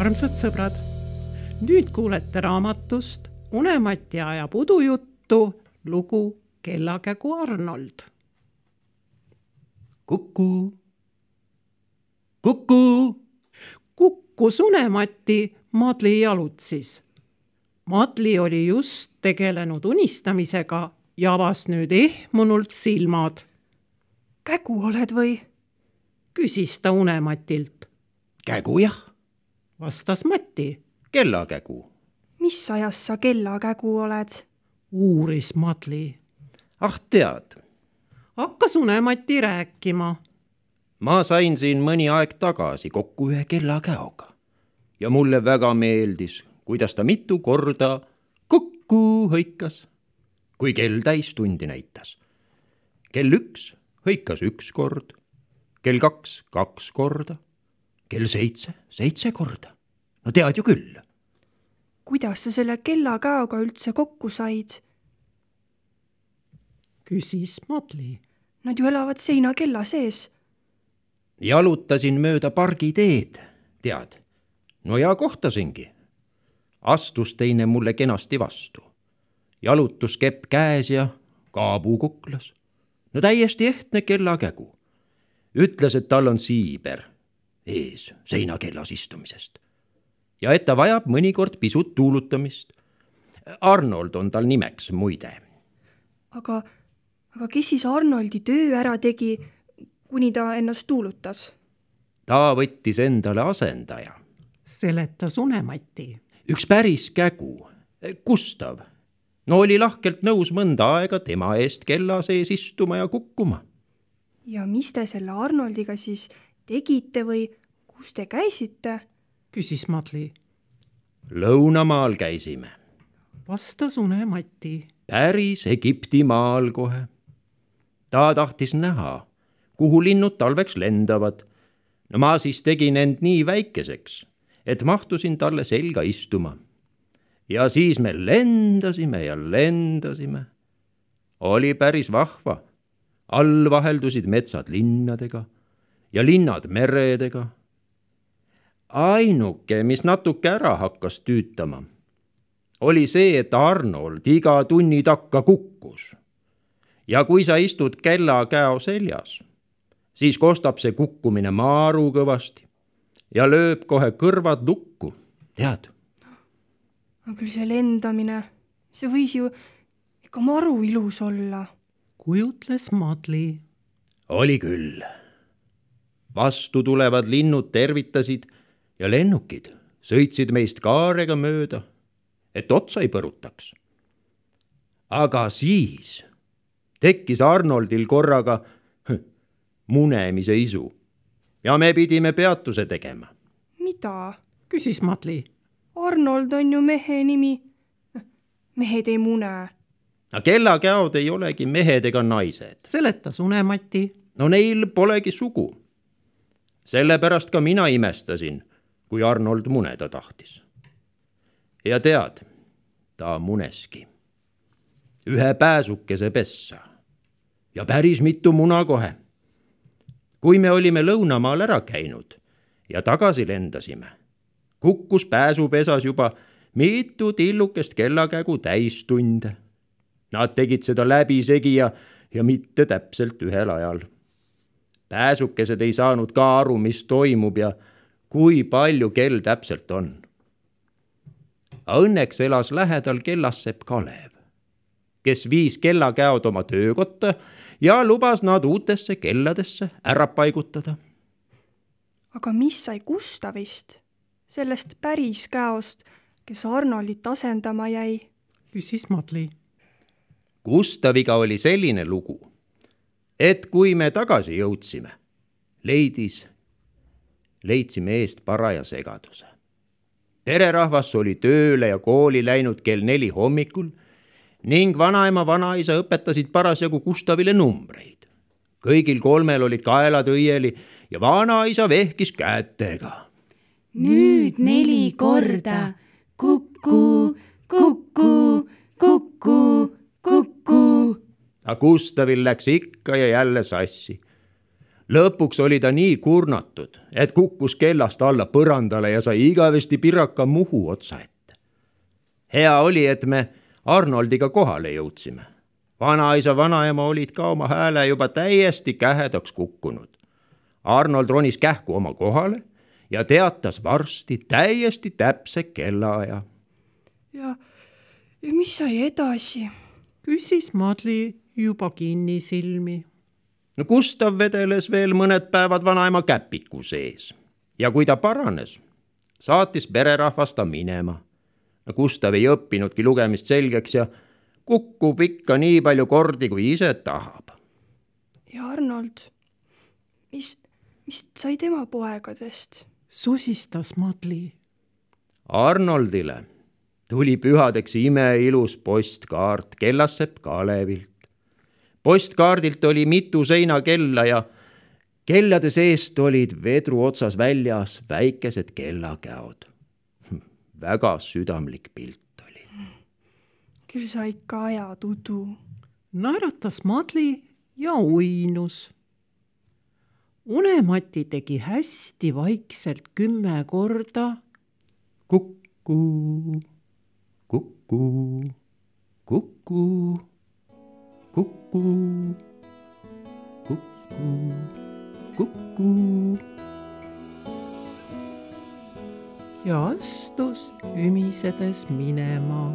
sõbrad, nüüd kuulete raamatust Unemati ajab udujuttu lugu Kellakägu Arnold. kuku, kuku. kukkus Unemati Madli jalutsis. Madli oli just tegelenud unistamisega ja avas nüüd ehmunult silmad. kägu oled või? küsis ta Unematilt. kägu jah, vastas Mati. kellakägu. mis ajast sa kellakägu oled? uuris Madli. ah tead, hakkas Unemati rääkima. ma sain siin mõni aeg tagasi kokku ühe kellakäoga ja mulle väga meeldis, kuidas ta mitu korda kukku hõikas, kui kell täistundi näitas. kell üks hõikas üks kord, kell kaks kaks korda, kell seitse seitse korda. no tead ju küll. kuidas sa selle kellakäoga üldse kokku said? küsis Madli. Nad ju elavad seinakella sees. jalutasin mööda pargiteed, tead. no ja kohtasingi. astus teine mulle kenasti vastu. jalutuskepp käes ja kaabuu kuklas. no täiesti ehtne kellakägu. ütles, et tal on siiber ees seinakellas istumisest ja et ta vajab mõnikord pisut tuulutamist. Arnold on tal nimeks muide. aga, aga kes siis Arnoldi töö ära tegi, kuni ta ennast tuulutas? ta võttis endale asendaja. seletas Unemati. üks päris kägu, Gustav. no oli lahkelt nõus mõnda aega tema eest kella sees istuma ja kukkuma. ja mis te selle Arnoldiga siis tegite või kus te käisite? küsis Madli. lõunamaal käisime. vastas Unemati. päris Egiptimaal kohe. ta tahtis näha, kuhu linnud talveks lendavad. no ma siis tegin end nii väikeseks, et mahtusin talle selga istuma. ja siis me lendasime ja lendasime. oli päris vahva. all vaheldusid metsad linnadega ja linnad meredega ainuke, mis natuke ära hakkas tüütama, oli see, et Arnold iga tunni takka kukkus. ja kui sa istud kellakäo seljas, siis kostab see kukkumine maaru kõvasti ja lööb kohe kõrvad lukku, tead. no küll see lendamine, see võis ju ikka maru ilus olla. kujutles Madli. oli küll. Vastu tulevad linnud tervitasid ja lennukid sõitsid meist kaarega mööda, et otsa ei põrutaks. aga siis tekkis Arnoldil korraga munemise isu ja me pidime peatuse tegema. mida? küsis Madli. Arnold on ju mehe nimi. mehed ei mune. aga kellakäod ei olegi mehed ega naised. seletas Unemati. no neil polegi sugu. Sellepärast ka mina imestasin kui Arnold muneda tahtis. ja tead, ta muneski. ühe pääsukese pessa ja päris mitu muna kohe. kui me olime lõunamaal ära käinud ja tagasi lendasime, kukkus pääsupesas juba mitu tillukest kellakägu täistunde. Nad tegid seda läbisegi ja, ja mitte täpselt ühel ajal. Pääsukesed ei saanud ka aru, mis toimub ja kui palju kell täpselt on. Õnneks elas lähedal kellassepp Kalev, kes viis kellakäod oma töökotta ja lubas nad uutesse kelladesse ära paigutada. aga mis sai Gustavist, sellest päris käost, kes Arnoldit asendama jäi? küsis Madli. Gustaviga oli selline lugu, et kui me tagasi jõudsime, leidis leidsime eest paraja segaduse. pererahvas oli tööle ja kooli läinud kell neli hommikul ning vanaema, vanaisa õpetasid parasjagu Gustavile numbreid. kõigil kolmel olid kaelad õieli ja vanaisa vehkis kätega. nüüd neli korda kuku, kuku, kuku. Aga Gustavil läks ikka ja jälle sassi lõpuks oli ta nii kurnatud, et kukkus kellast alla põrandale ja sai igavesti piraka Muhu otsa ette. hea oli, et me Arnoldiga kohale jõudsime. vanaisa, vanaema olid ka oma hääle juba täiesti kähedaks kukkunud. Arnold ronis kähku oma kohale ja teatas varsti täiesti täpse kellaaja. ja, ja mis sai edasi? küsis Madli juba kinnisilmi. no Gustav vedeles veel mõned päevad vanaema käpiku sees ja kui ta paranes, saatis pererahvas ta minema. Gustav ei õppinudki lugemist selgeks ja kukkub ikka nii palju kordi, kui ise tahab. ja Arnold, mis, mis sai tema poegadest? susistas Madli. Arnoldile tuli pühadeks imeilus postkaart kellassepp Kalevilt. Postkaardilt oli mitu seinakella ja kellade seest olid vedru otsas väljas väikesed kellakäod. väga südamlik pilt oli. küll sa ikka ajad udu. naeratas Madli ja uinus unemati tegi hästi vaikselt kümme korda. kuku, kuku, kuku, kuku, kuku, kuku. ja astus ümisedes minema